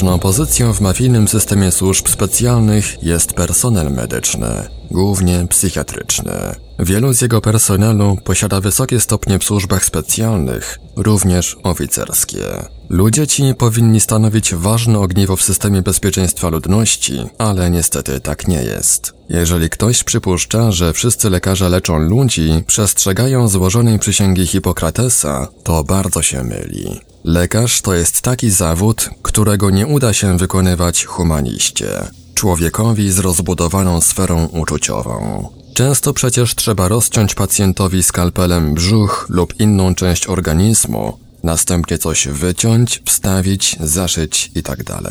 Ważną pozycją w mafijnym systemie służb specjalnych jest personel medyczny, głównie psychiatryczny. Wielu z jego personelu posiada wysokie stopnie w służbach specjalnych, również oficerskie. Ludzie ci powinni stanowić ważne ogniwo w systemie bezpieczeństwa ludności, ale niestety tak nie jest. Jeżeli ktoś przypuszcza, że wszyscy lekarze leczą ludzi, przestrzegają złożonej przysięgi Hipokratesa, to bardzo się myli. Lekarz to jest taki zawód, którego nie uda się wykonywać humaniście, człowiekowi z rozbudowaną sferą uczuciową. Często przecież trzeba rozciąć pacjentowi skalpelem brzuch lub inną część organizmu, następnie coś wyciąć, wstawić, zaszyć itd. Tak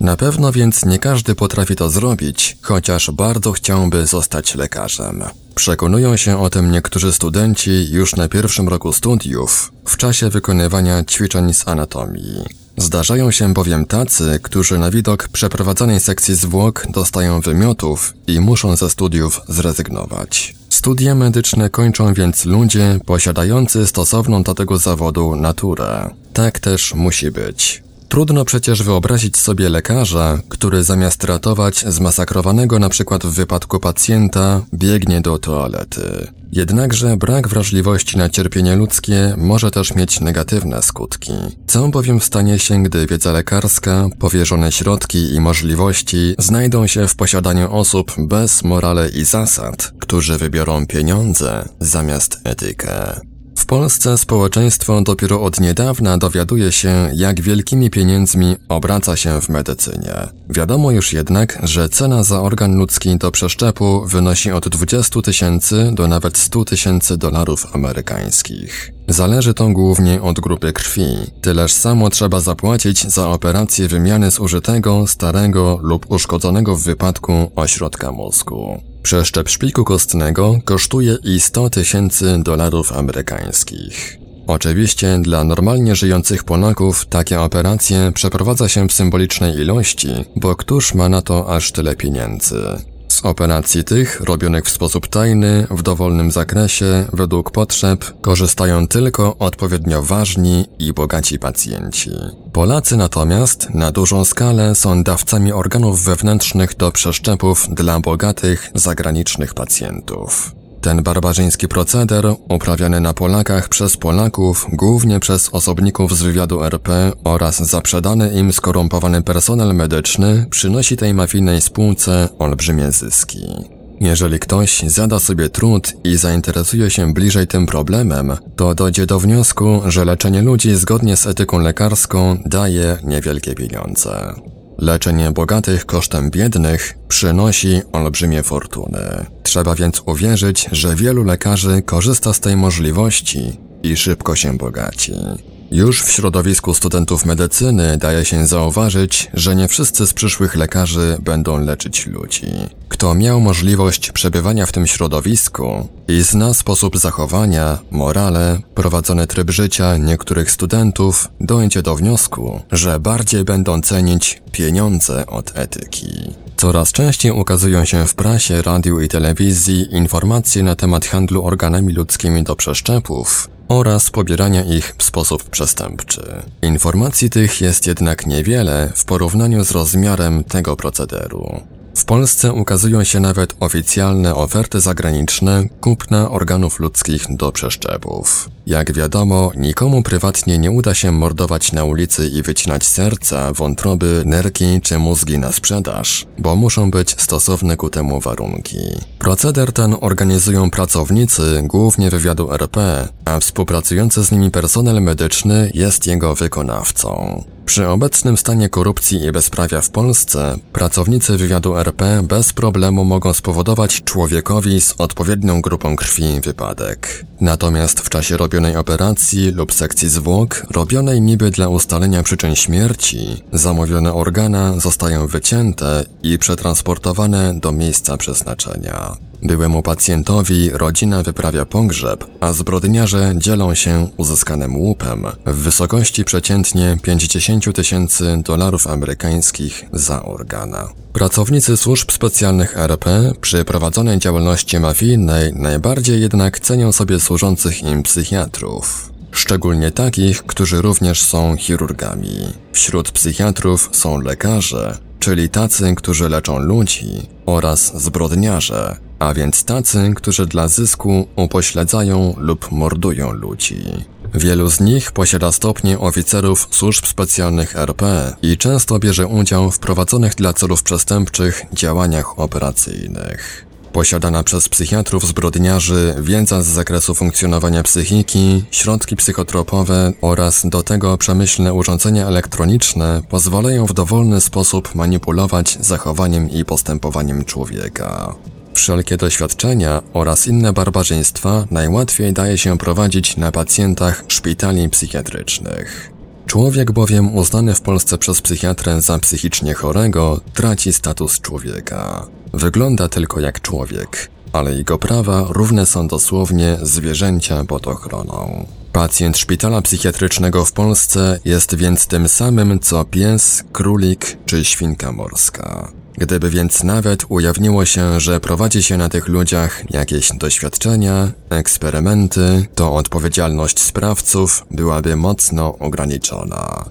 Na pewno więc nie każdy potrafi to zrobić, chociaż bardzo chciałby zostać lekarzem. Przekonują się o tym niektórzy studenci już na pierwszym roku studiów, w czasie wykonywania ćwiczeń z anatomii. Zdarzają się bowiem tacy, którzy na widok przeprowadzanej sekcji zwłok dostają wymiotów i muszą ze studiów zrezygnować. Studia medyczne kończą więc ludzie posiadający stosowną do tego zawodu naturę. Tak też musi być. Trudno przecież wyobrazić sobie lekarza, który zamiast ratować zmasakrowanego na przykład w wypadku pacjenta, biegnie do toalety. Jednakże brak wrażliwości na cierpienie ludzkie może też mieć negatywne skutki. Co bowiem stanie się, gdy wiedza lekarska, powierzone środki i możliwości znajdą się w posiadaniu osób bez morale i zasad, którzy wybiorą pieniądze zamiast etykę? Polsce społeczeństwo dopiero od niedawna dowiaduje się, jak wielkimi pieniędzmi obraca się w medycynie. Wiadomo już jednak, że cena za organ ludzki do przeszczepu wynosi od 20 tysięcy do nawet 100 tysięcy dolarów amerykańskich. Zależy to głównie od grupy krwi. Tyleż samo trzeba zapłacić za operację wymiany zużytego, starego lub uszkodzonego w wypadku ośrodka mózgu. Przeszczep szpiku kostnego kosztuje i 100 tysięcy dolarów amerykańskich. Oczywiście dla normalnie żyjących Polaków takie operacje przeprowadza się w symbolicznej ilości, bo któż ma na to aż tyle pieniędzy? Z operacji tych, robionych w sposób tajny, w dowolnym zakresie, według potrzeb, korzystają tylko odpowiednio ważni i bogaci pacjenci. Polacy natomiast na dużą skalę są dawcami organów wewnętrznych do przeszczepów dla bogatych, zagranicznych pacjentów. Ten barbarzyński proceder, uprawiany na Polakach przez Polaków, głównie przez osobników z wywiadu RP oraz zaprzedany im skorumpowany personel medyczny, przynosi tej mafijnej spółce olbrzymie zyski. Jeżeli ktoś zada sobie trud i zainteresuje się bliżej tym problemem, to dojdzie do wniosku, że leczenie ludzi zgodnie z etyką lekarską daje niewielkie pieniądze. Leczenie bogatych kosztem biednych przynosi olbrzymie fortuny. Trzeba więc uwierzyć, że wielu lekarzy korzysta z tej możliwości i szybko się bogaci. Już w środowisku studentów medycyny daje się zauważyć, że nie wszyscy z przyszłych lekarzy będą leczyć ludzi. Kto miał możliwość przebywania w tym środowisku i zna sposób zachowania, morale, prowadzony tryb życia niektórych studentów, dojdzie do wniosku, że bardziej będą cenić pieniądze od etyki. Coraz częściej ukazują się w prasie, radiu i telewizji informacje na temat handlu organami ludzkimi do przeszczepów, oraz pobierania ich w sposób przestępczy. Informacji tych jest jednak niewiele w porównaniu z rozmiarem tego procederu. W Polsce ukazują się nawet oficjalne oferty zagraniczne kupna organów ludzkich do przeszczepów. Jak wiadomo, nikomu prywatnie nie uda się mordować na ulicy i wycinać serca, wątroby, nerki czy mózgi na sprzedaż, bo muszą być stosowne ku temu warunki. Proceder ten organizują pracownicy głównie wywiadu RP, a współpracujący z nimi personel medyczny jest jego wykonawcą. Przy obecnym stanie korupcji i bezprawia w Polsce, pracownicy wywiadu RP bez problemu mogą spowodować człowiekowi z odpowiednią grupą krwi wypadek. Natomiast w czasie robionej operacji lub sekcji zwłok, robionej niby dla ustalenia przyczyn śmierci, zamówione organa zostają wycięte i przetransportowane do miejsca przeznaczenia. Byłemu pacjentowi rodzina wyprawia pogrzeb, a zbrodniarze dzielą się uzyskanym łupem w wysokości przeciętnie 50 tysięcy dolarów amerykańskich za organa. Pracownicy służb specjalnych RP przy prowadzonej działalności mafijnej najbardziej jednak cenią sobie służących im psychiatrów. Szczególnie takich, którzy również są chirurgami. Wśród psychiatrów są lekarze, czyli tacy, którzy leczą ludzi, oraz zbrodniarze, a więc tacy, którzy dla zysku upośledzają lub mordują ludzi. Wielu z nich posiada stopnie oficerów służb specjalnych RP i często bierze udział w prowadzonych dla celów przestępczych działaniach operacyjnych. Posiadana przez psychiatrów zbrodniarzy wiedza z zakresu funkcjonowania psychiki, środki psychotropowe oraz do tego przemyślne urządzenia elektroniczne pozwalają w dowolny sposób manipulować zachowaniem i postępowaniem człowieka. Wszelkie doświadczenia oraz inne barbarzyństwa najłatwiej daje się prowadzić na pacjentach szpitali psychiatrycznych. Człowiek bowiem uznany w Polsce przez psychiatrę za psychicznie chorego traci status człowieka. Wygląda tylko jak człowiek, ale jego prawa równe są dosłownie zwierzęcia pod ochroną. Pacjent szpitala psychiatrycznego w Polsce jest więc tym samym co pies, królik czy świnka morska. Gdyby więc nawet ujawniło się, że prowadzi się na tych ludziach jakieś doświadczenia, eksperymenty, to odpowiedzialność sprawców byłaby mocno ograniczona.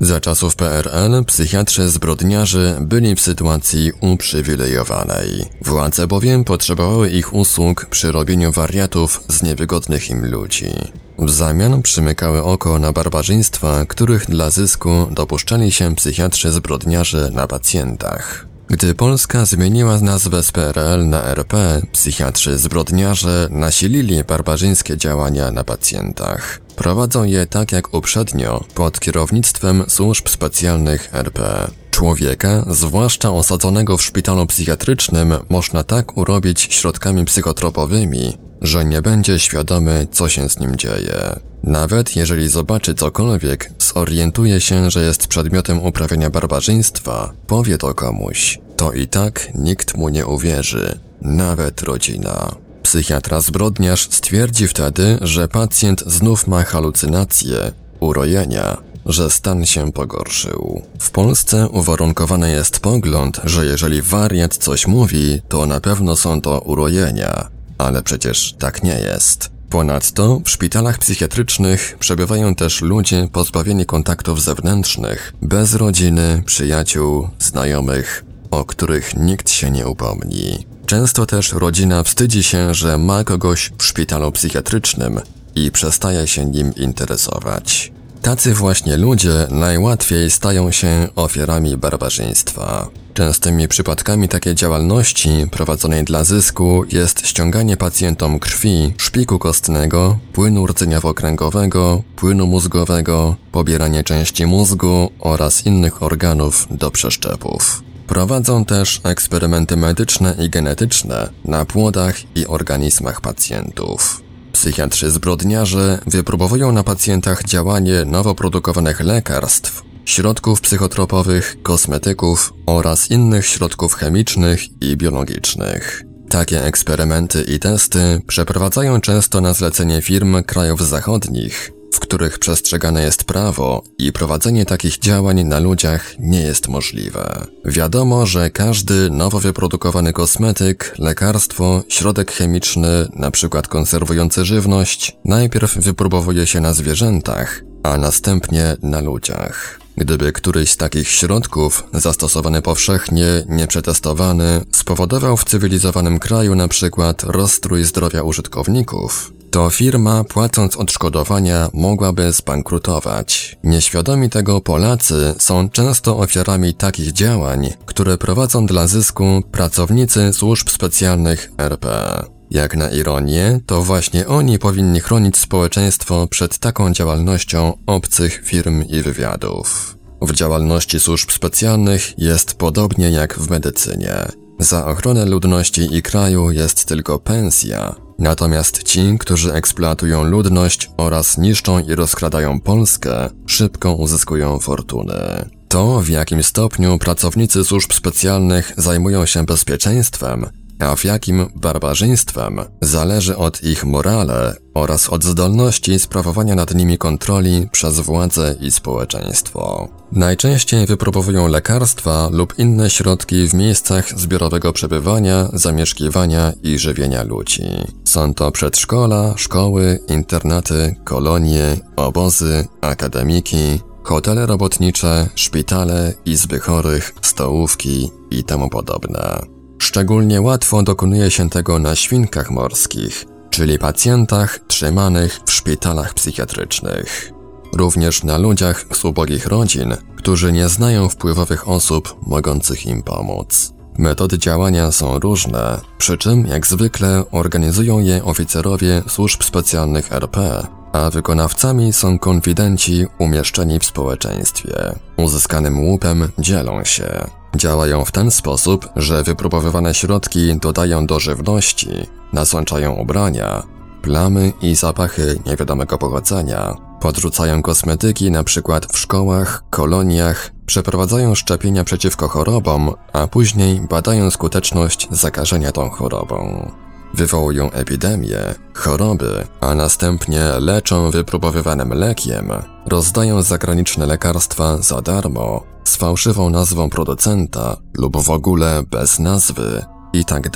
Za czasów PRL psychiatrzy zbrodniarzy byli w sytuacji uprzywilejowanej. Władze bowiem potrzebowały ich usług przy robieniu wariatów z niewygodnych im ludzi. W zamian przymykały oko na barbarzyństwa, których dla zysku dopuszczali się psychiatrzy zbrodniarzy na pacjentach. Gdy Polska zmieniła nazwę z PRL na RP, psychiatrzy zbrodniarze nasilili barbarzyńskie działania na pacjentach. Prowadzą je tak jak uprzednio, pod kierownictwem służb specjalnych RP. Człowieka, zwłaszcza osadzonego w szpitalu psychiatrycznym, można tak urobić środkami psychotropowymi, że nie będzie świadomy, co się z nim dzieje. Nawet jeżeli zobaczy cokolwiek, zorientuje się, że jest przedmiotem uprawiania barbarzyństwa, powie to komuś. To i tak nikt mu nie uwierzy, nawet rodzina. Psychiatra zbrodniarz stwierdzi wtedy, że pacjent znów ma halucynacje, urojenia, że stan się pogorszył. W Polsce uwarunkowany jest pogląd, że jeżeli wariat coś mówi, to na pewno są to urojenia, ale przecież tak nie jest. Ponadto w szpitalach psychiatrycznych przebywają też ludzie pozbawieni kontaktów zewnętrznych, bez rodziny, przyjaciół, znajomych, o których nikt się nie upomni. Często też rodzina wstydzi się, że ma kogoś w szpitalu psychiatrycznym i przestaje się nim interesować. Tacy właśnie ludzie najłatwiej stają się ofiarami barbarzyństwa. Częstymi przypadkami takiej działalności prowadzonej dla zysku jest ściąganie pacjentom krwi, szpiku kostnego, płynu rdzeniowo-kręgowego, płynu mózgowego, pobieranie części mózgu oraz innych organów do przeszczepów. Prowadzą też eksperymenty medyczne i genetyczne na płodach i organizmach pacjentów. Psychiatrzy zbrodniarze wypróbowują na pacjentach działanie nowo produkowanych lekarstw, środków psychotropowych, kosmetyków oraz innych środków chemicznych i biologicznych. Takie eksperymenty i testy przeprowadzają często na zlecenie firm krajów zachodnich, w których przestrzegane jest prawo i prowadzenie takich działań na ludziach nie jest możliwe. Wiadomo, że każdy nowo wyprodukowany kosmetyk, lekarstwo, środek chemiczny, np. konserwujący żywność, najpierw wypróbowuje się na zwierzętach, a następnie na ludziach. Gdyby któryś z takich środków, zastosowany powszechnie, nieprzetestowany, spowodował w cywilizowanym kraju na przykład rozstrój zdrowia użytkowników, to firma, płacąc odszkodowania, mogłaby zbankrutować. Nieświadomi tego Polacy są często ofiarami takich działań, które prowadzą dla zysku pracownicy służb specjalnych RP. Jak na ironię, to właśnie oni powinni chronić społeczeństwo przed taką działalnością obcych firm i wywiadów. W działalności służb specjalnych jest podobnie jak w medycynie. Za ochronę ludności i kraju jest tylko pensja, natomiast ci, którzy eksploatują ludność oraz niszczą i rozkradają Polskę, szybko uzyskują fortuny. To, w jakim stopniu pracownicy służb specjalnych zajmują się bezpieczeństwem, a w jakim barbarzyństwem zależy od ich morale oraz od zdolności sprawowania nad nimi kontroli przez władze i społeczeństwo. Najczęściej wypróbowują lekarstwa lub inne środki w miejscach zbiorowego przebywania, zamieszkiwania i żywienia ludzi. Są to przedszkola, szkoły, internaty, kolonie, obozy, akademiki, hotele robotnicze, szpitale, izby chorych, stołówki i temu podobne. Szczególnie łatwo dokonuje się tego na świnkach morskich, czyli pacjentach trzymanych w szpitalach psychiatrycznych. Również na ludziach z ubogich rodzin, którzy nie znają wpływowych osób mogących im pomóc. Metody działania są różne, przy czym jak zwykle organizują je oficerowie służb specjalnych RP, a wykonawcami są konfidenci umieszczeni w społeczeństwie. Uzyskanym łupem dzielą się. Działają w ten sposób, że wypróbowywane środki dodają do żywności, nasączają ubrania, plamy i zapachy niewiadomego pochodzenia, podrzucają kosmetyki np. w szkołach, koloniach, przeprowadzają szczepienia przeciwko chorobom, a później badają skuteczność zakażenia tą chorobą. Wywołują epidemie, choroby, a następnie leczą wypróbowywanym lekiem, rozdają zagraniczne lekarstwa za darmo, z fałszywą nazwą producenta lub w ogóle bez nazwy i tak.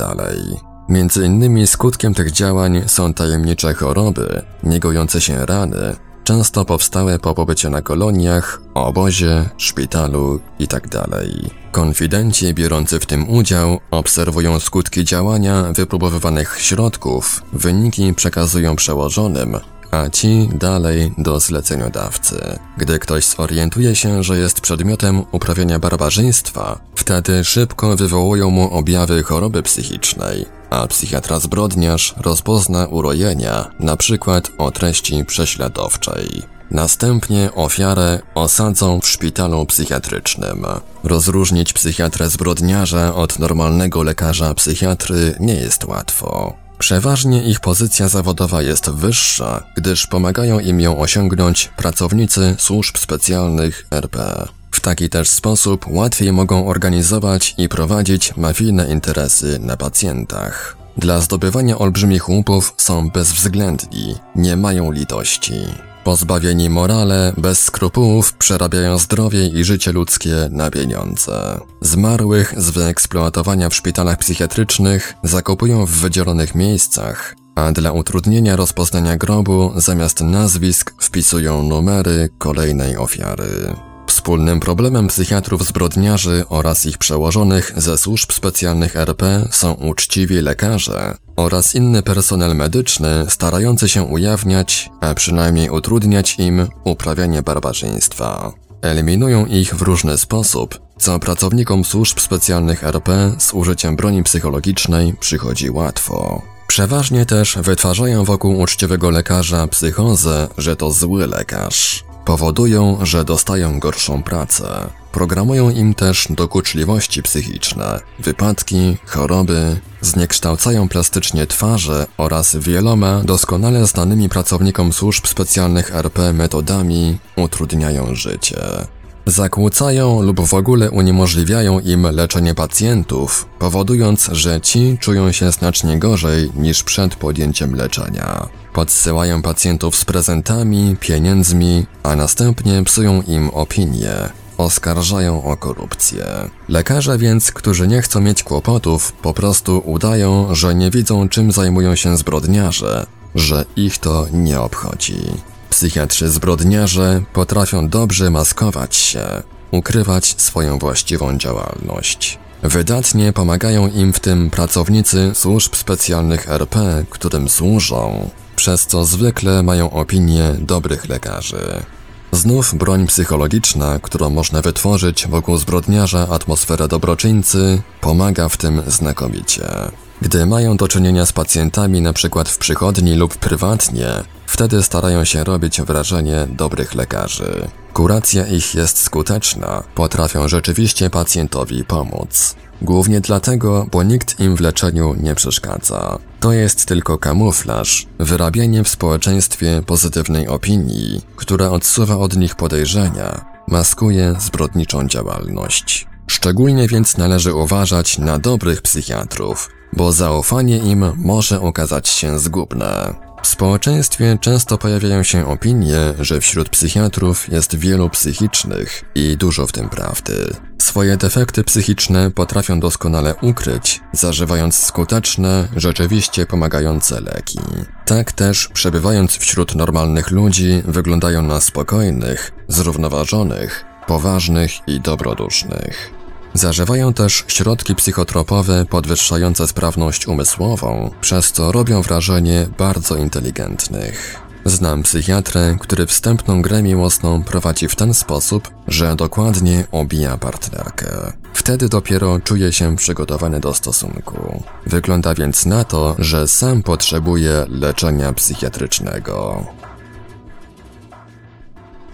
Między innymi skutkiem tych działań są tajemnicze choroby, niegojące się rany, często powstałe po pobycie na koloniach, obozie, szpitalu itd. Tak Konfidenci biorący w tym udział obserwują skutki działania wypróbowywanych środków, wyniki przekazują przełożonym, a ci dalej do zleceniodawcy. Gdy ktoś zorientuje się, że jest przedmiotem uprawiania barbarzyństwa, wtedy szybko wywołują mu objawy choroby psychicznej, a psychiatra zbrodniarz rozpozna urojenia, przykład o treści prześladowczej. Następnie ofiarę osadzą w szpitalu psychiatrycznym. Rozróżnić psychiatrę zbrodniarza od normalnego lekarza psychiatry nie jest łatwo. Przeważnie ich pozycja zawodowa jest wyższa, gdyż pomagają im ją osiągnąć pracownicy służb specjalnych RP. W taki też sposób łatwiej mogą organizować i prowadzić mafijne interesy na pacjentach. Dla zdobywania olbrzymich łupów są bezwzględni, nie mają litości. Pozbawieni morale, bez skrupułów przerabiają zdrowie i życie ludzkie na pieniądze. Zmarłych z wyeksploatowania w szpitalach psychiatrycznych zakopują w wydzielonych miejscach, a dla utrudnienia rozpoznania grobu zamiast nazwisk wpisują numery kolejnej ofiary. Wspólnym problemem psychiatrów zbrodniarzy oraz ich przełożonych ze służb specjalnych RP są uczciwi lekarze oraz inny personel medyczny starający się ujawniać, a przynajmniej utrudniać im uprawianie barbarzyństwa. Eliminują ich w różny sposób, co pracownikom służb specjalnych RP z użyciem broni psychologicznej przychodzi łatwo. Przeważnie też wytwarzają wokół uczciwego lekarza psychozę, że to zły lekarz. Powodują, że dostają gorszą pracę. Programują im też dokuczliwości psychiczne, wypadki, choroby, zniekształcają plastycznie twarze oraz wieloma doskonale znanymi pracownikom służb specjalnych RP metodami utrudniają życie. Zakłócają lub w ogóle uniemożliwiają im leczenie pacjentów, powodując, że ci czują się znacznie gorzej niż przed podjęciem leczenia. Podsyłają pacjentów z prezentami, pieniędzmi, a następnie psują im opinię. Oskarżają o korupcję. Lekarze więc, którzy nie chcą mieć kłopotów, po prostu udają, że nie widzą czym zajmują się zbrodniarze, że ich to nie obchodzi. Psychiatrzy zbrodniarze potrafią dobrze maskować się, ukrywać swoją właściwą działalność. Wydatnie pomagają im w tym pracownicy służb specjalnych RP, którym służą, przez co zwykle mają opinię dobrych lekarzy. Znów broń psychologiczna, którą można wytworzyć wokół zbrodniarza atmosferę dobroczyńcy, pomaga w tym znakomicie. Gdy mają do czynienia z pacjentami np. w przychodni lub prywatnie, wtedy starają się robić wrażenie dobrych lekarzy. Kuracja ich jest skuteczna, potrafią rzeczywiście pacjentowi pomóc. Głównie dlatego, bo nikt im w leczeniu nie przeszkadza. To jest tylko kamuflaż, wyrabianie w społeczeństwie pozytywnej opinii, która odsuwa od nich podejrzenia, maskuje zbrodniczą działalność. Szczególnie więc należy uważać na dobrych psychiatrów, bo zaufanie im może okazać się zgubne. W społeczeństwie często pojawiają się opinie, że wśród psychiatrów jest wielu psychicznych i dużo w tym prawdy. Swoje defekty psychiczne potrafią doskonale ukryć, zażywając skuteczne, rzeczywiście pomagające leki. Tak też, przebywając wśród normalnych ludzi, wyglądają na spokojnych, zrównoważonych, poważnych i dobrodusznych. Zażywają też środki psychotropowe podwyższające sprawność umysłową, przez co robią wrażenie bardzo inteligentnych. Znam psychiatrę, który wstępną grę miłosną prowadzi w ten sposób, że dokładnie obija partnerkę. Wtedy dopiero czuje się przygotowany do stosunku. Wygląda więc na to, że sam potrzebuje leczenia psychiatrycznego.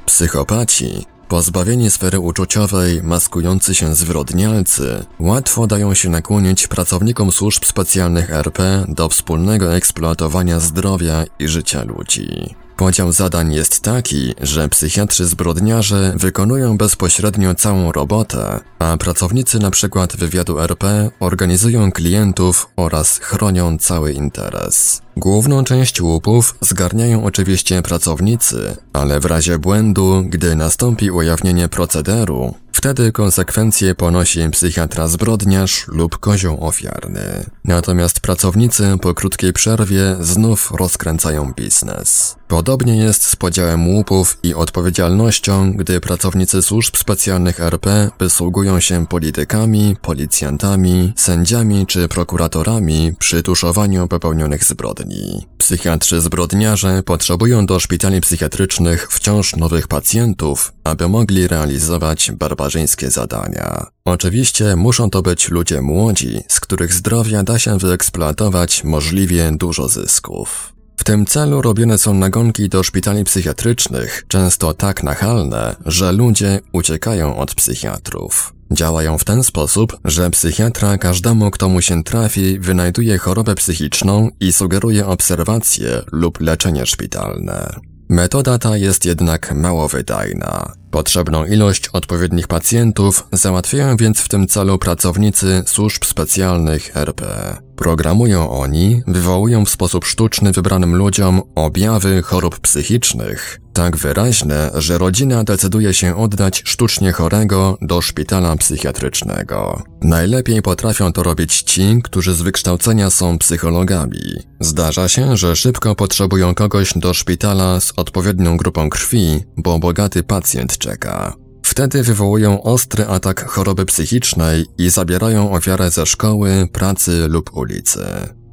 Psychopaci Pozbawieni sfery uczuciowej, maskujący się zwyrodnialcy, łatwo dają się nakłonić pracownikom służb specjalnych RP do wspólnego eksploatowania zdrowia i życia ludzi. Podział zadań jest taki, że psychiatrzy zbrodniarze wykonują bezpośrednio całą robotę, a pracownicy np. wywiadu RP organizują klientów oraz chronią cały interes. Główną część łupów zgarniają oczywiście pracownicy, ale w razie błędu, gdy nastąpi ujawnienie procederu, Wtedy konsekwencje ponosi psychiatra zbrodniarz lub kozioł ofiarny. Natomiast pracownicy po krótkiej przerwie znów rozkręcają biznes. Podobnie jest z podziałem łupów i odpowiedzialnością, gdy pracownicy służb specjalnych RP wysługują się politykami, policjantami, sędziami czy prokuratorami przy tuszowaniu popełnionych zbrodni. Psychiatrzy zbrodniarze potrzebują do szpitali psychiatrycznych wciąż nowych pacjentów, aby mogli realizować barbarzyńskie zadania. Oczywiście muszą to być ludzie młodzi, z których zdrowia da się wyeksploatować możliwie dużo zysków. W tym celu robione są nagonki do szpitali psychiatrycznych, często tak nachalne, że ludzie uciekają od psychiatrów. Działają w ten sposób, że psychiatra każdemu, kto mu się trafi, wynajduje chorobę psychiczną i sugeruje obserwację lub leczenie szpitalne. Metoda ta jest jednak mało wydajna. Potrzebną ilość odpowiednich pacjentów załatwiają więc w tym celu pracownicy służb specjalnych RP. Programują oni, wywołują w sposób sztuczny wybranym ludziom objawy chorób psychicznych, tak wyraźne, że rodzina decyduje się oddać sztucznie chorego do szpitala psychiatrycznego. Najlepiej potrafią to robić ci, którzy z wykształcenia są psychologami. Zdarza się, że szybko potrzebują kogoś do szpitala z odpowiednią grupą krwi, bo bogaty pacjent czeka. Wtedy wywołują ostry atak choroby psychicznej i zabierają ofiarę ze szkoły, pracy lub ulicy.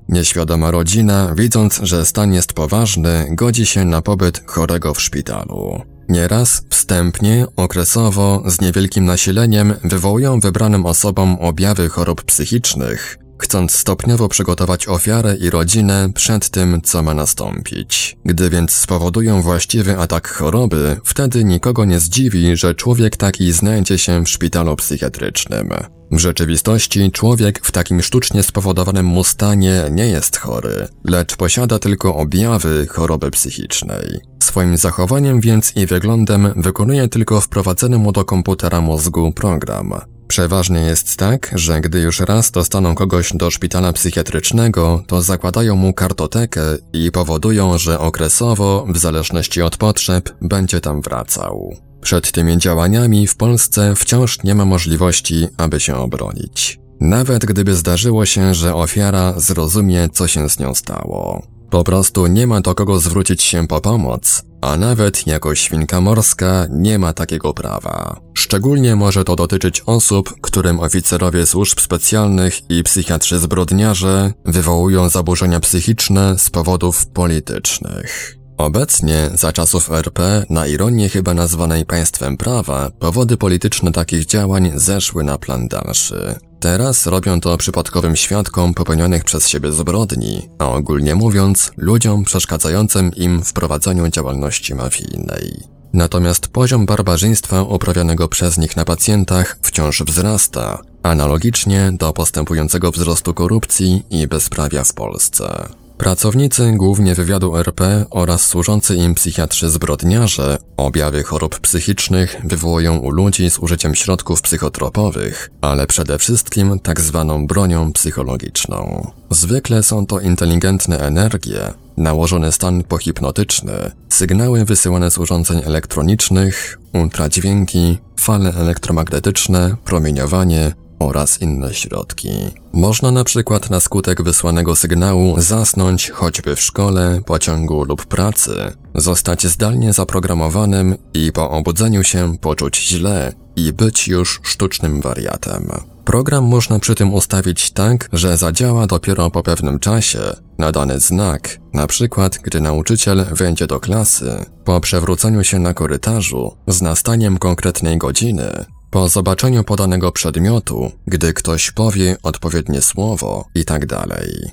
Nieświadoma rodzina, widząc, że stan jest poważny, godzi się na pobyt chorego w szpitalu. Nieraz, wstępnie, okresowo, z niewielkim nasileniem wywołują wybranym osobom objawy chorób psychicznych, chcąc stopniowo przygotować ofiarę i rodzinę przed tym, co ma nastąpić. Gdy więc spowodują właściwy atak choroby, wtedy nikogo nie zdziwi, że człowiek taki znajdzie się w szpitalu psychiatrycznym. W rzeczywistości człowiek w takim sztucznie spowodowanym mu stanie nie jest chory, lecz posiada tylko objawy choroby psychicznej. Swoim zachowaniem więc i wyglądem wykonuje tylko wprowadzony mu do komputera mózgu program. Przeważnie jest tak, że gdy już raz dostaną kogoś do szpitala psychiatrycznego, to zakładają mu kartotekę i powodują, że okresowo, w zależności od potrzeb, będzie tam wracał. Przed tymi działaniami w Polsce wciąż nie ma możliwości, aby się obronić. Nawet gdyby zdarzyło się, że ofiara zrozumie, co się z nią stało. Po prostu nie ma do kogo zwrócić się po pomoc, a nawet jako świnka morska nie ma takiego prawa. Szczególnie może to dotyczyć osób, którym oficerowie służb specjalnych i psychiatrzy zbrodniarze wywołują zaburzenia psychiczne z powodów politycznych. Obecnie, za czasów RP, na ironię chyba nazwanej państwem prawa, powody polityczne takich działań zeszły na plan dalszy. Teraz robią to przypadkowym świadkom popełnionych przez siebie zbrodni, a ogólnie mówiąc, ludziom przeszkadzającym im w prowadzeniu działalności mafijnej. Natomiast poziom barbarzyństwa uprawianego przez nich na pacjentach wciąż wzrasta, analogicznie do postępującego wzrostu korupcji i bezprawia w Polsce. Pracownicy głównie wywiadu RP oraz służący im psychiatrzy zbrodniarze objawy chorób psychicznych wywołują u ludzi z użyciem środków psychotropowych, ale przede wszystkim tak zwaną bronią psychologiczną. Zwykle są to inteligentne energie, nałożony stan pohipnotyczny, sygnały wysyłane z urządzeń elektronicznych, ultradźwięki, fale elektromagnetyczne, promieniowanie, oraz inne środki. Można na przykład na skutek wysłanego sygnału zasnąć choćby w szkole, pociągu lub pracy, zostać zdalnie zaprogramowanym i po obudzeniu się poczuć źle i być już sztucznym wariatem. Program można przy tym ustawić tak, że zadziała dopiero po pewnym czasie, na dany znak, na przykład gdy nauczyciel wejdzie do klasy, po przewróceniu się na korytarzu, z nastaniem konkretnej godziny, po zobaczeniu podanego przedmiotu, gdy ktoś powie odpowiednie słowo i tak.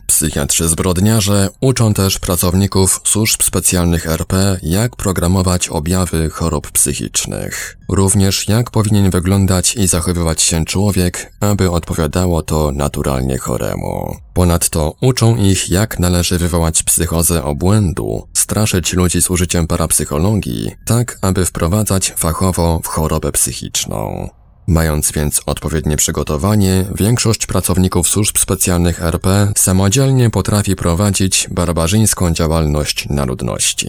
Psychiatrzy zbrodniarze uczą też pracowników służb specjalnych RP, jak programować objawy chorób psychicznych. Również jak powinien wyglądać i zachowywać się człowiek, aby odpowiadało to naturalnie choremu. Ponadto uczą ich, jak należy wywołać psychozę obłędu, straszyć ludzi z użyciem parapsychologii, tak aby wprowadzać fachowo w chorobę psychiczną. Mając więc odpowiednie przygotowanie, większość pracowników służb specjalnych RP samodzielnie potrafi prowadzić barbarzyńską działalność na ludności.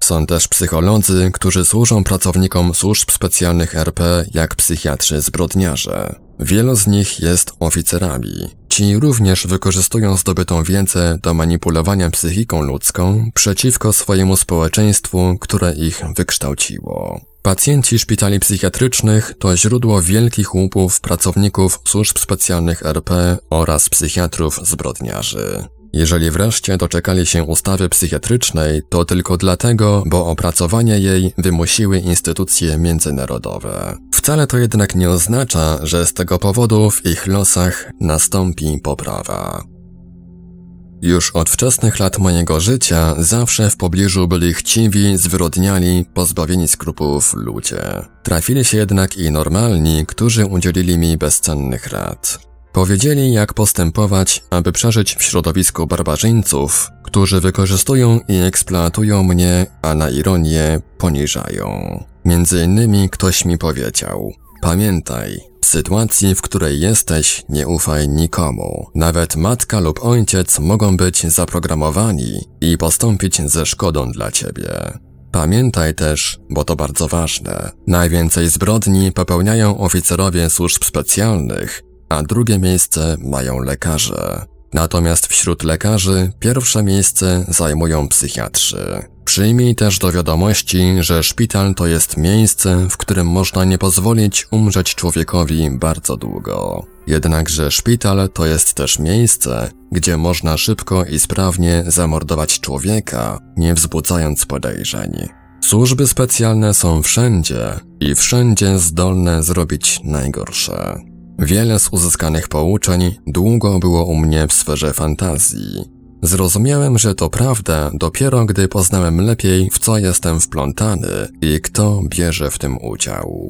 Są też psycholodzy, którzy służą pracownikom służb specjalnych RP jak psychiatrzy zbrodniarze. Wielu z nich jest oficerami. Ci również wykorzystują zdobytą wiedzę do manipulowania psychiką ludzką przeciwko swojemu społeczeństwu, które ich wykształciło. Pacjenci szpitali psychiatrycznych to źródło wielkich łupów pracowników służb specjalnych RP oraz psychiatrów zbrodniarzy. Jeżeli wreszcie doczekali się ustawy psychiatrycznej, to tylko dlatego, bo opracowanie jej wymusiły instytucje międzynarodowe. Wcale to jednak nie oznacza, że z tego powodu w ich losach nastąpi poprawa. Już od wczesnych lat mojego życia zawsze w pobliżu byli chciwi, zwyrodniali, pozbawieni skrupułów ludzie. Trafili się jednak i normalni, którzy udzielili mi bezcennych rad. Powiedzieli, jak postępować, aby przeżyć w środowisku barbarzyńców, którzy wykorzystują i eksploatują mnie, a na ironię poniżają. Między innymi ktoś mi powiedział: Pamiętaj, w sytuacji, w której jesteś, nie ufaj nikomu. Nawet matka lub ojciec mogą być zaprogramowani i postąpić ze szkodą dla ciebie. Pamiętaj też, bo to bardzo ważne, najwięcej zbrodni popełniają oficerowie służb specjalnych, a drugie miejsce mają lekarze. Natomiast wśród lekarzy pierwsze miejsce zajmują psychiatrzy. Przyjmij też do wiadomości, że szpital to jest miejsce, w którym można nie pozwolić umrzeć człowiekowi bardzo długo. Jednakże szpital to jest też miejsce, gdzie można szybko i sprawnie zamordować człowieka, nie wzbudzając podejrzeń. Służby specjalne są wszędzie i wszędzie zdolne zrobić najgorsze. Wiele z uzyskanych pouczeń długo było u mnie w sferze fantazji. Zrozumiałem, że to prawda dopiero gdy poznałem lepiej, w co jestem wplątany i kto bierze w tym udział.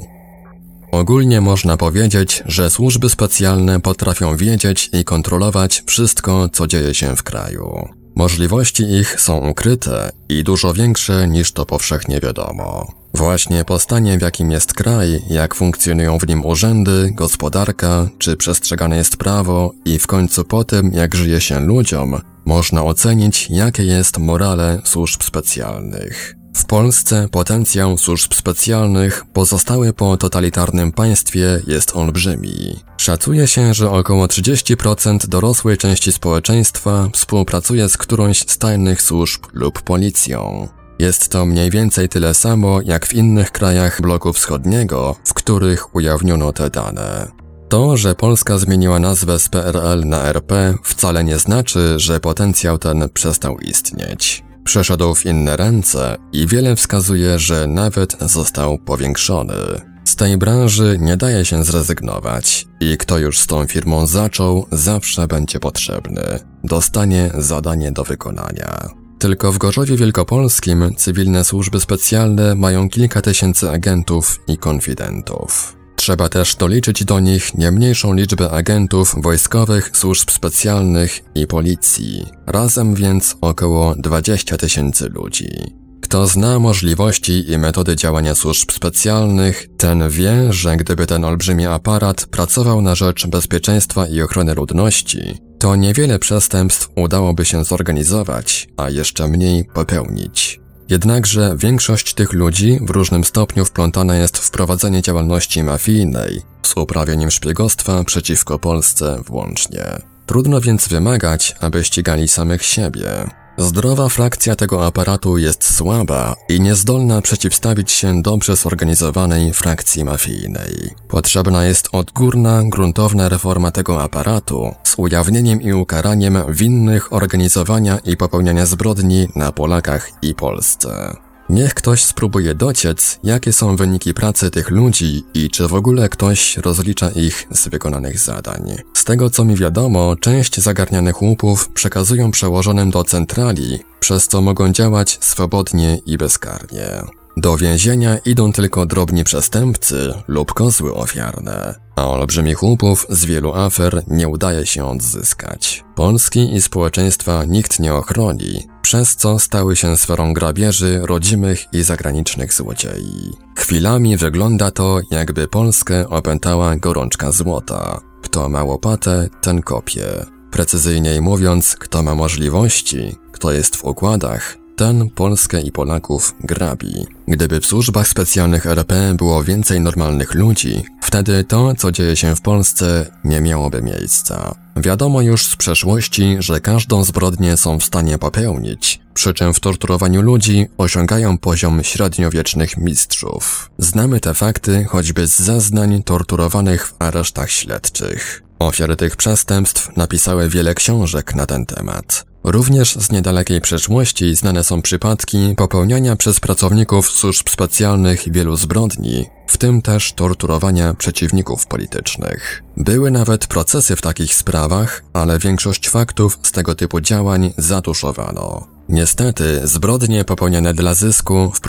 Ogólnie można powiedzieć, że służby specjalne potrafią wiedzieć i kontrolować wszystko, co dzieje się w kraju. Możliwości ich są ukryte i dużo większe niż to powszechnie wiadomo. Właśnie po stanie, w jakim jest kraj, jak funkcjonują w nim urzędy, gospodarka, czy przestrzegane jest prawo i w końcu po tym, jak żyje się ludziom, można ocenić, jakie jest morale służb specjalnych. W Polsce potencjał służb specjalnych pozostały po totalitarnym państwie jest olbrzymi. Szacuje się, że około 30% dorosłej części społeczeństwa współpracuje z którąś z tajnych służb lub policją. Jest to mniej więcej tyle samo jak w innych krajach bloku wschodniego, w których ujawniono te dane. To, że Polska zmieniła nazwę z PRL na RP wcale nie znaczy, że potencjał ten przestał istnieć. Przeszedł w inne ręce i wiele wskazuje, że nawet został powiększony. Z tej branży nie daje się zrezygnować i kto już z tą firmą zaczął, zawsze będzie potrzebny. Dostanie zadanie do wykonania. Tylko w Gorzowie Wielkopolskim cywilne służby specjalne mają kilka tysięcy agentów i konfidentów. Trzeba też doliczyć do nich nie mniejszą liczbę agentów wojskowych, służb specjalnych i policji. Razem więc około 20 tysięcy ludzi. Kto zna możliwości i metody działania służb specjalnych, ten wie, że gdyby ten olbrzymi aparat pracował na rzecz bezpieczeństwa i ochrony ludności, to niewiele przestępstw udałoby się zorganizować, a jeszcze mniej popełnić. Jednakże większość tych ludzi w różnym stopniu wplątana jest w prowadzenie działalności mafijnej, z uprawianiem szpiegostwa przeciwko Polsce włącznie. Trudno więc wymagać, aby ścigali samych siebie. Zdrowa frakcja tego aparatu jest słaba i niezdolna przeciwstawić się dobrze zorganizowanej frakcji mafijnej. Potrzebna jest odgórna, gruntowna reforma tego aparatu z ujawnieniem i ukaraniem winnych organizowania i popełniania zbrodni na Polakach i Polsce. Niech ktoś spróbuje dociec, jakie są wyniki pracy tych ludzi i czy w ogóle ktoś rozlicza ich z wykonanych zadań. Z tego co mi wiadomo, część zagarnianych łupów przekazują przełożonym do centrali, przez co mogą działać swobodnie i bezkarnie. Do więzienia idą tylko drobni przestępcy lub kozły ofiarne, a olbrzymich łupów z wielu afer nie udaje się odzyskać. Polski i społeczeństwa nikt nie ochroni, przez co stały się sferą grabieży rodzimych i zagranicznych złodziei. Chwilami wygląda to, jakby Polskę opętała gorączka złota. Kto ma łopatę, ten kopie. Precyzyjniej mówiąc, kto ma możliwości, kto jest w układach, Polskę i Polaków grabi. Gdyby w służbach specjalnych RP było więcej normalnych ludzi, wtedy to, co dzieje się w Polsce, nie miałoby miejsca. Wiadomo już z przeszłości, że każdą zbrodnię są w stanie popełnić, przy czym w torturowaniu ludzi osiągają poziom średniowiecznych mistrzów. Znamy te fakty choćby z zeznań torturowanych w aresztach śledczych. Ofiary tych przestępstw napisały wiele książek na ten temat. Również z niedalekiej przeszłości znane są przypadki popełniania przez pracowników służb specjalnych wielu zbrodni, w tym też torturowania przeciwników politycznych. Były nawet procesy w takich sprawach, ale większość faktów z tego typu działań zatuszowano. Niestety, zbrodnie popełniane dla zysku w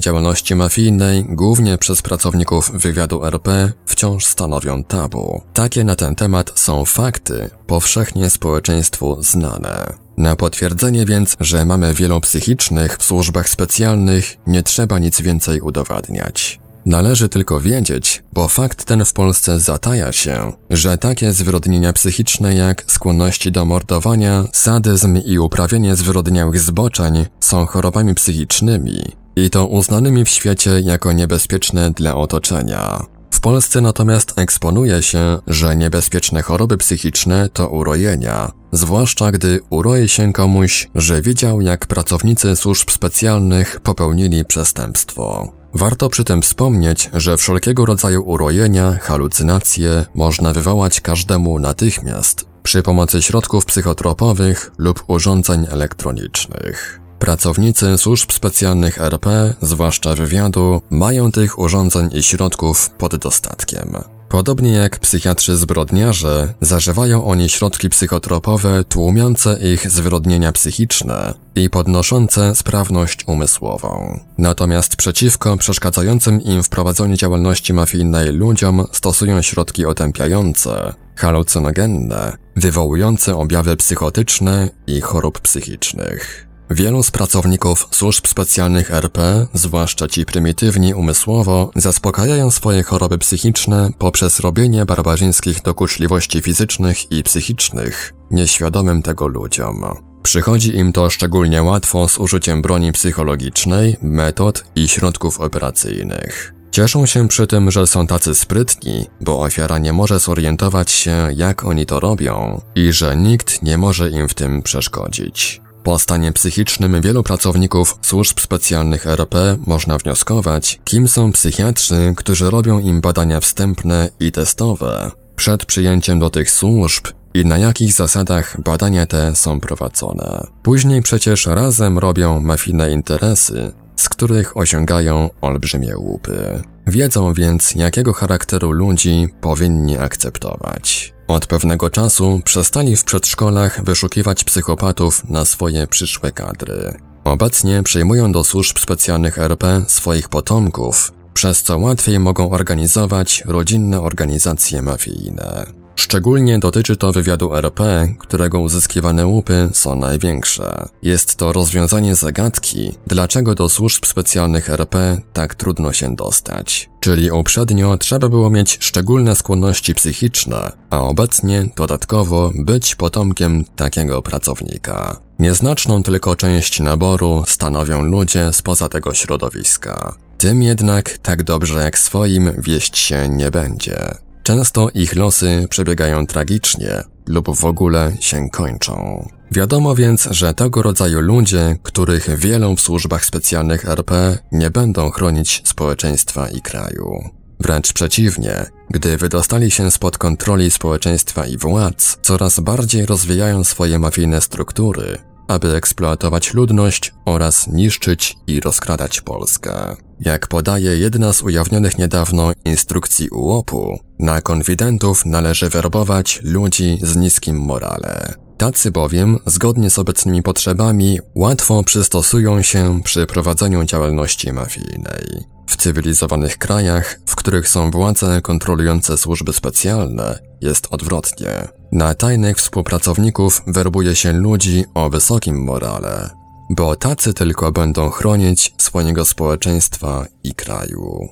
działalności mafijnej, głównie przez pracowników wywiadu RP, wciąż stanowią tabu. Takie na ten temat są fakty, powszechnie społeczeństwu znane. Na potwierdzenie więc, że mamy wielu psychicznych w służbach specjalnych, nie trzeba nic więcej udowadniać. Należy tylko wiedzieć, bo fakt ten w Polsce zataja się, że takie zwyrodnienia psychiczne jak skłonności do mordowania, sadyzm i uprawianie zwyrodniałych zboczeń są chorobami psychicznymi i to uznanymi w świecie jako niebezpieczne dla otoczenia. W Polsce natomiast eksponuje się, że niebezpieczne choroby psychiczne to urojenia, zwłaszcza gdy uroi się komuś, że widział jak pracownicy służb specjalnych popełnili przestępstwo. Warto przy tym wspomnieć, że wszelkiego rodzaju urojenia, halucynacje można wywołać każdemu natychmiast przy pomocy środków psychotropowych lub urządzeń elektronicznych. Pracownicy służb specjalnych RP, zwłaszcza wywiadu, mają tych urządzeń i środków pod dostatkiem. Podobnie jak psychiatrzy zbrodniarze, zażywają oni środki psychotropowe tłumiące ich zwyrodnienia psychiczne i podnoszące sprawność umysłową. Natomiast przeciwko przeszkadzającym im w prowadzeniu działalności mafijnej ludziom stosują środki otępiające, halucynogenne, wywołujące objawy psychotyczne i chorób psychicznych. Wielu z pracowników służb specjalnych RP, zwłaszcza ci prymitywni umysłowo, zaspokajają swoje choroby psychiczne poprzez robienie barbarzyńskich dokuczliwości fizycznych i psychicznych, nieświadomym tego ludziom. Przychodzi im to szczególnie łatwo z użyciem broni psychologicznej, metod i środków operacyjnych. Cieszą się przy tym, że są tacy sprytni, bo ofiara nie może zorientować się, jak oni to robią i że nikt nie może im w tym przeszkodzić. Po stanie psychicznym wielu pracowników służb specjalnych RP można wnioskować, kim są psychiatrzy, którzy robią im badania wstępne i testowe. Przed przyjęciem do tych służb i na jakich zasadach badania te są prowadzone. Później przecież razem robią mafijne interesy, z których osiągają olbrzymie łupy. Wiedzą więc, jakiego charakteru ludzi powinni akceptować. Od pewnego czasu przestali w przedszkolach wyszukiwać psychopatów na swoje przyszłe kadry. Obecnie przyjmują do służb specjalnych RP swoich potomków, przez co łatwiej mogą organizować rodzinne organizacje mafijne. Szczególnie dotyczy to wywiadu RP, którego uzyskiwane łupy są największe. Jest to rozwiązanie zagadki, dlaczego do służb specjalnych RP tak trudno się dostać. Czyli uprzednio trzeba było mieć szczególne skłonności psychiczne, a obecnie dodatkowo być potomkiem takiego pracownika. Nieznaczną tylko część naboru stanowią ludzie spoza tego środowiska. Tym jednak tak dobrze jak swoim wieść się nie będzie. Często ich losy przebiegają tragicznie lub w ogóle się kończą. Wiadomo więc, że tego rodzaju ludzie, których wielu w służbach specjalnych RP nie będą chronić społeczeństwa i kraju. Wręcz przeciwnie, gdy wydostali się spod kontroli społeczeństwa i władz, coraz bardziej rozwijają swoje mafijne struktury, aby eksploatować ludność oraz niszczyć i rozkradać Polskę. Jak podaje jedna z ujawnionych niedawno instrukcji UOP-u, na konfidentów należy werbować ludzi z niskim morale. Tacy bowiem, zgodnie z obecnymi potrzebami, łatwo przystosują się przy prowadzeniu działalności mafijnej. W cywilizowanych krajach, w których są władze kontrolujące służby specjalne, jest odwrotnie. Na tajnych współpracowników werbuje się ludzi o wysokim morale, bo tacy tylko będą chronić swojego społeczeństwa i kraju.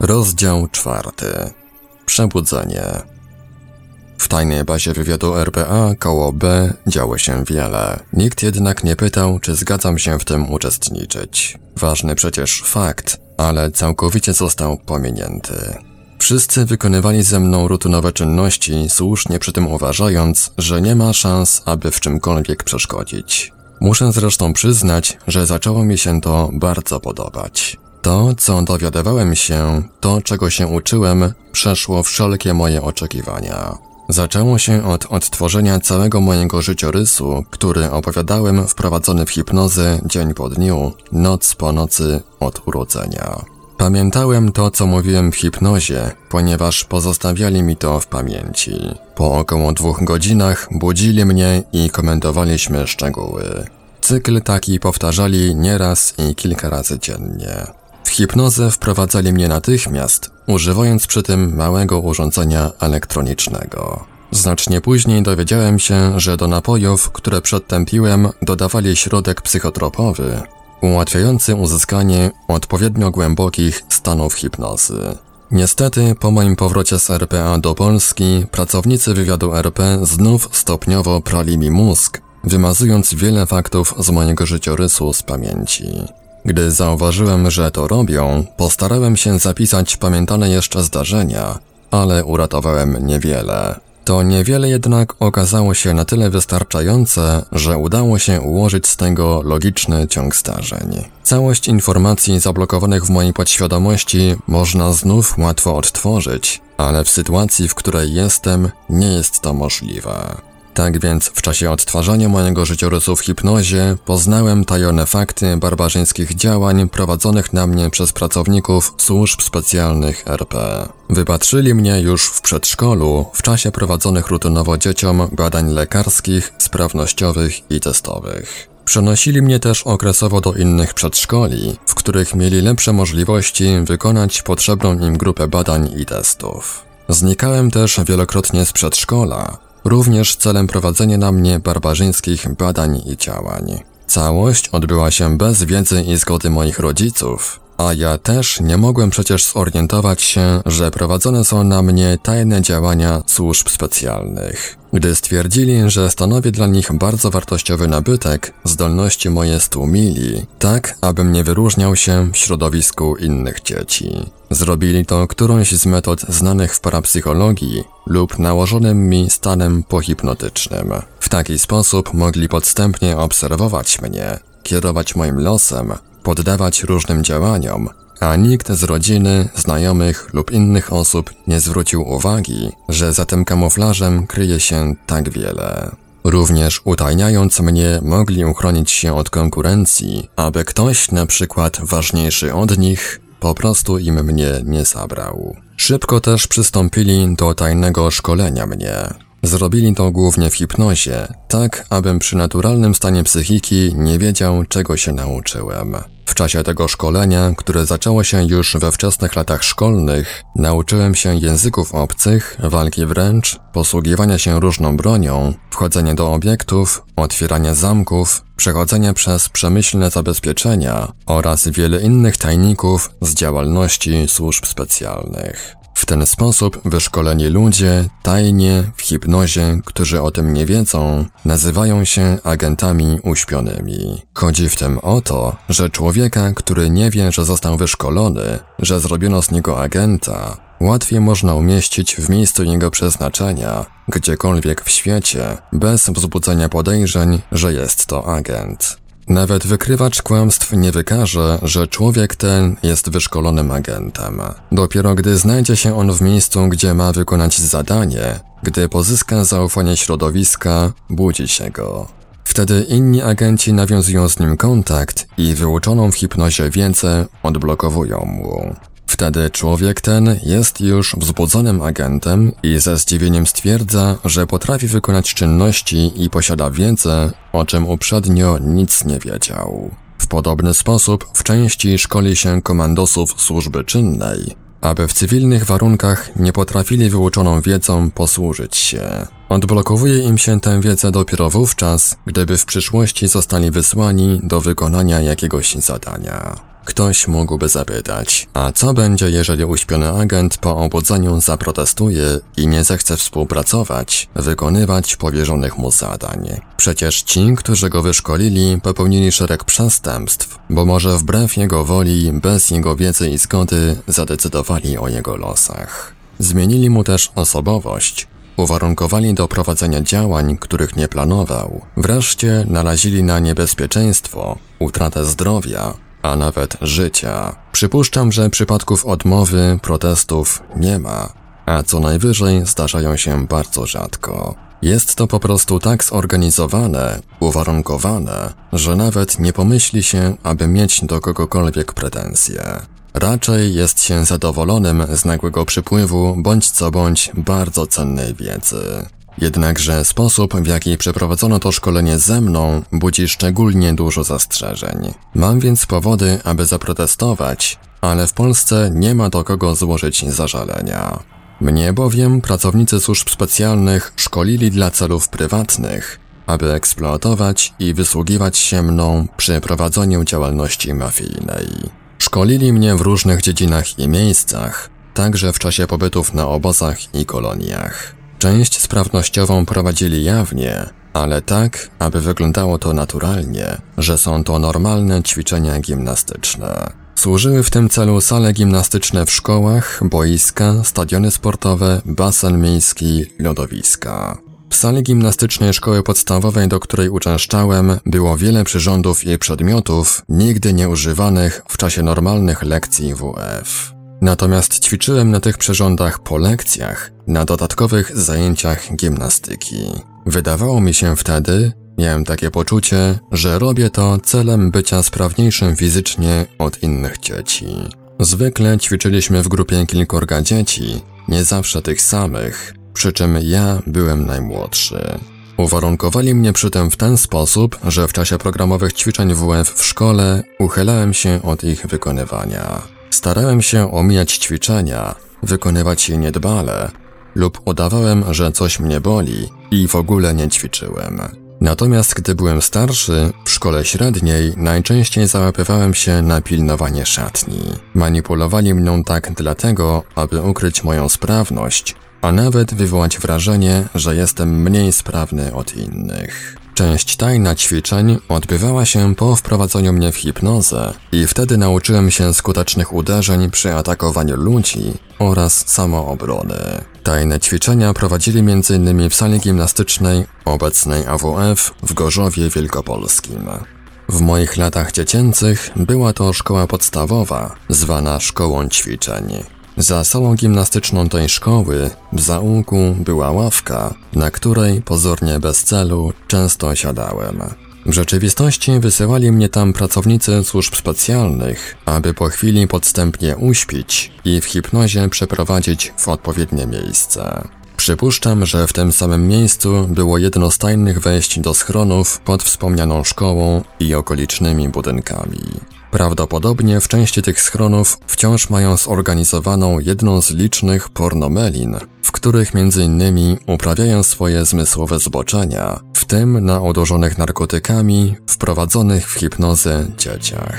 Rozdział czwarty. Przebudzenie. W tajnej bazie wywiadu RPA koło B działo się wiele. Nikt jednak nie pytał, czy zgadzam się w tym uczestniczyć. Ważny przecież fakt, ale całkowicie został pominięty. Wszyscy wykonywali ze mną rutynowe czynności, słusznie przy tym uważając, że nie ma szans, aby w czymkolwiek przeszkodzić. Muszę zresztą przyznać, że zaczęło mi się to bardzo podobać. To, co dowiadywałem się, to, czego się uczyłem, przeszło wszelkie moje oczekiwania. Zaczęło się od odtworzenia całego mojego życiorysu, który opowiadałem wprowadzony w hipnozę dzień po dniu, noc po nocy od urodzenia. Pamiętałem to, co mówiłem w hipnozie, ponieważ pozostawiali mi to w pamięci. Po około dwóch godzinach budzili mnie i komentowaliśmy szczegóły. Cykl taki powtarzali nieraz i kilka razy dziennie. W hipnozę wprowadzali mnie natychmiast, używając przy tym małego urządzenia elektronicznego. Znacznie później dowiedziałem się, że do napojów, które przedtem piłem, dodawali środek psychotropowy, ułatwiający uzyskanie odpowiednio głębokich stanów hipnozy. Niestety, po moim powrocie z RPA do Polski, pracownicy wywiadu RP znów stopniowo prali mi mózg, wymazując wiele faktów z mojego życiorysu z pamięci. Gdy zauważyłem, że to robią, postarałem się zapisać pamiętane jeszcze zdarzenia, ale uratowałem niewiele. To niewiele jednak okazało się na tyle wystarczające, że udało się ułożyć z tego logiczny ciąg zdarzeń. Całość informacji zablokowanych w mojej podświadomości można znów łatwo odtworzyć, ale w sytuacji, w której jestem, nie jest to możliwe. Tak więc w czasie odtwarzania mojego życiorysu w hipnozie poznałem tajone fakty barbarzyńskich działań prowadzonych na mnie przez pracowników służb specjalnych RP. Wypatrzyli mnie już w przedszkolu w czasie prowadzonych rutynowo dzieciom badań lekarskich, sprawnościowych i testowych. Przenosili mnie też okresowo do innych przedszkoli, w których mieli lepsze możliwości wykonać potrzebną im grupę badań i testów. Znikałem też wielokrotnie z przedszkola, również celem prowadzenia na mnie barbarzyńskich badań i działań. Całość odbyła się bez wiedzy i zgody moich rodziców, A ja też nie mogłem przecież zorientować się, że prowadzone są na mnie tajne działania służb specjalnych. Gdy stwierdzili, że stanowi dla nich bardzo wartościowy nabytek, zdolności moje stłumili, tak abym nie wyróżniał się w środowisku innych dzieci. Zrobili to którąś z metod znanych w parapsychologii lub nałożonym mi stanem pohipnotycznym. W taki sposób mogli podstępnie obserwować mnie, kierować moim losem, poddawać różnym działaniom, a nikt z rodziny, znajomych lub innych osób nie zwrócił uwagi, że za tym kamuflażem kryje się tak wiele. Również utajniając mnie, mogli uchronić się od konkurencji, aby ktoś, na przykład ważniejszy od nich, po prostu im mnie nie zabrał. Szybko też przystąpili do tajnego szkolenia mnie. Zrobili to głównie w hipnozie, tak abym przy naturalnym stanie psychiki nie wiedział, czego się nauczyłem. W czasie tego szkolenia, które zaczęło się już we wczesnych latach szkolnych, nauczyłem się języków obcych, walki wręcz, posługiwania się różną bronią, wchodzenia do obiektów, otwierania zamków, przechodzenia przez przemyślne zabezpieczenia oraz wiele innych tajników z działalności służb specjalnych. W ten sposób wyszkoleni ludzie, tajnie, w hipnozie, którzy o tym nie wiedzą, nazywają się agentami uśpionymi. Chodzi w tym o to, że człowieka, który nie wie, że został wyszkolony, że zrobiono z niego agenta, łatwiej można umieścić w miejscu jego przeznaczenia, gdziekolwiek w świecie, bez wzbudzenia podejrzeń, że jest to agent. Nawet wykrywacz kłamstw nie wykaże, że człowiek ten jest wyszkolonym agentem. Dopiero gdy znajdzie się on w miejscu, gdzie ma wykonać zadanie, gdy pozyska zaufanie środowiska, budzi się go. Wtedy inni agenci nawiązują z nim kontakt i wyuczoną w hipnozie wiedzę odblokowują mu. Wtedy człowiek ten jest już wzbudzonym agentem i ze zdziwieniem stwierdza, że potrafi wykonać czynności i posiada wiedzę, o czym uprzednio nic nie wiedział. W podobny sposób w części szkoli się komandosów służby czynnej, aby w cywilnych warunkach nie potrafili wyuczoną wiedzą posłużyć się. Odblokowuje im się tę wiedzę dopiero wówczas, gdyby w przyszłości zostali wysłani do wykonania jakiegoś zadania. Ktoś mógłby zapytać, a co będzie, jeżeli uśpiony agent po obudzeniu zaprotestuje i nie zechce współpracować, wykonywać powierzonych mu zadań? Przecież ci, którzy go wyszkolili, popełnili szereg przestępstw, bo może wbrew jego woli, bez jego wiedzy i zgody, zadecydowali o jego losach. Zmienili mu też osobowość, uwarunkowali do prowadzenia działań, których nie planował. Wreszcie narazili na niebezpieczeństwo, utratę zdrowia, a nawet życia. Przypuszczam, że przypadków odmowy, protestów nie ma, a co najwyżej zdarzają się bardzo rzadko. Jest to po prostu tak zorganizowane, uwarunkowane, że nawet nie pomyśli się, aby mieć do kogokolwiek pretensje. Raczej jest się zadowolonym z nagłego przypływu bądź co bądź bardzo cennej wiedzy. Jednakże sposób, w jaki przeprowadzono to szkolenie ze mną, budzi szczególnie dużo zastrzeżeń. Mam więc powody, aby zaprotestować, ale w Polsce nie ma do kogo złożyć zażalenia. Mnie bowiem pracownicy służb specjalnych szkolili dla celów prywatnych, aby eksploatować i wysługiwać się mną przy prowadzeniu działalności mafijnej. Szkolili mnie w różnych dziedzinach i miejscach, także w czasie pobytów na obozach i koloniach. Część sprawnościową prowadzili jawnie, ale tak, aby wyglądało to naturalnie, że są to normalne ćwiczenia gimnastyczne. Służyły w tym celu sale gimnastyczne w szkołach, boiska, stadiony sportowe, basen miejski, lodowiska. W sali gimnastycznej szkoły podstawowej, do której uczęszczałem, było wiele przyrządów i przedmiotów nigdy nieużywanych w czasie normalnych lekcji WF. Natomiast ćwiczyłem na tych przyrządach po lekcjach, na dodatkowych zajęciach gimnastyki. Wydawało mi się wtedy, miałem takie poczucie, że robię to celem bycia sprawniejszym fizycznie od innych dzieci. Zwykle ćwiczyliśmy w grupie kilkorga dzieci, nie zawsze tych samych, przy czym ja byłem najmłodszy. Uwarunkowali mnie przy tym w ten sposób, że w czasie programowych ćwiczeń WF w szkole uchylałem się od ich wykonywania. Starałem się omijać ćwiczenia, wykonywać je niedbale lub udawałem, że coś mnie boli i w ogóle nie ćwiczyłem. Natomiast gdy byłem starszy, w szkole średniej najczęściej załapywałem się na pilnowanie szatni. Manipulowali mną tak dlatego, aby ukryć moją sprawność, a nawet wywołać wrażenie, że jestem mniej sprawny od innych. Część tajna ćwiczeń odbywała się po wprowadzeniu mnie w hipnozę i wtedy nauczyłem się skutecznych uderzeń przy atakowaniu ludzi oraz samoobrony. Tajne ćwiczenia prowadzili m.in. w sali gimnastycznej obecnej AWF w Gorzowie Wielkopolskim. W moich latach dziecięcych była to szkoła podstawowa, zwana szkołą ćwiczeń. Za salą gimnastyczną tej szkoły, w zaułku, była ławka, na której, pozornie bez celu, często siadałem. W rzeczywistości wysyłali mnie tam pracownicy służb specjalnych, aby po chwili podstępnie uśpić i w hipnozie przeprowadzić w odpowiednie miejsce. Przypuszczam, że w tym samym miejscu było jedno z tajnych wejść do schronów pod wspomnianą szkołą i okolicznymi budynkami. Prawdopodobnie w części tych schronów wciąż mają zorganizowaną jedną z licznych pornomelin, w których m.in. uprawiają swoje zmysłowe zboczenia, w tym na odłożonych narkotykami, wprowadzonych w hipnozę dzieciach.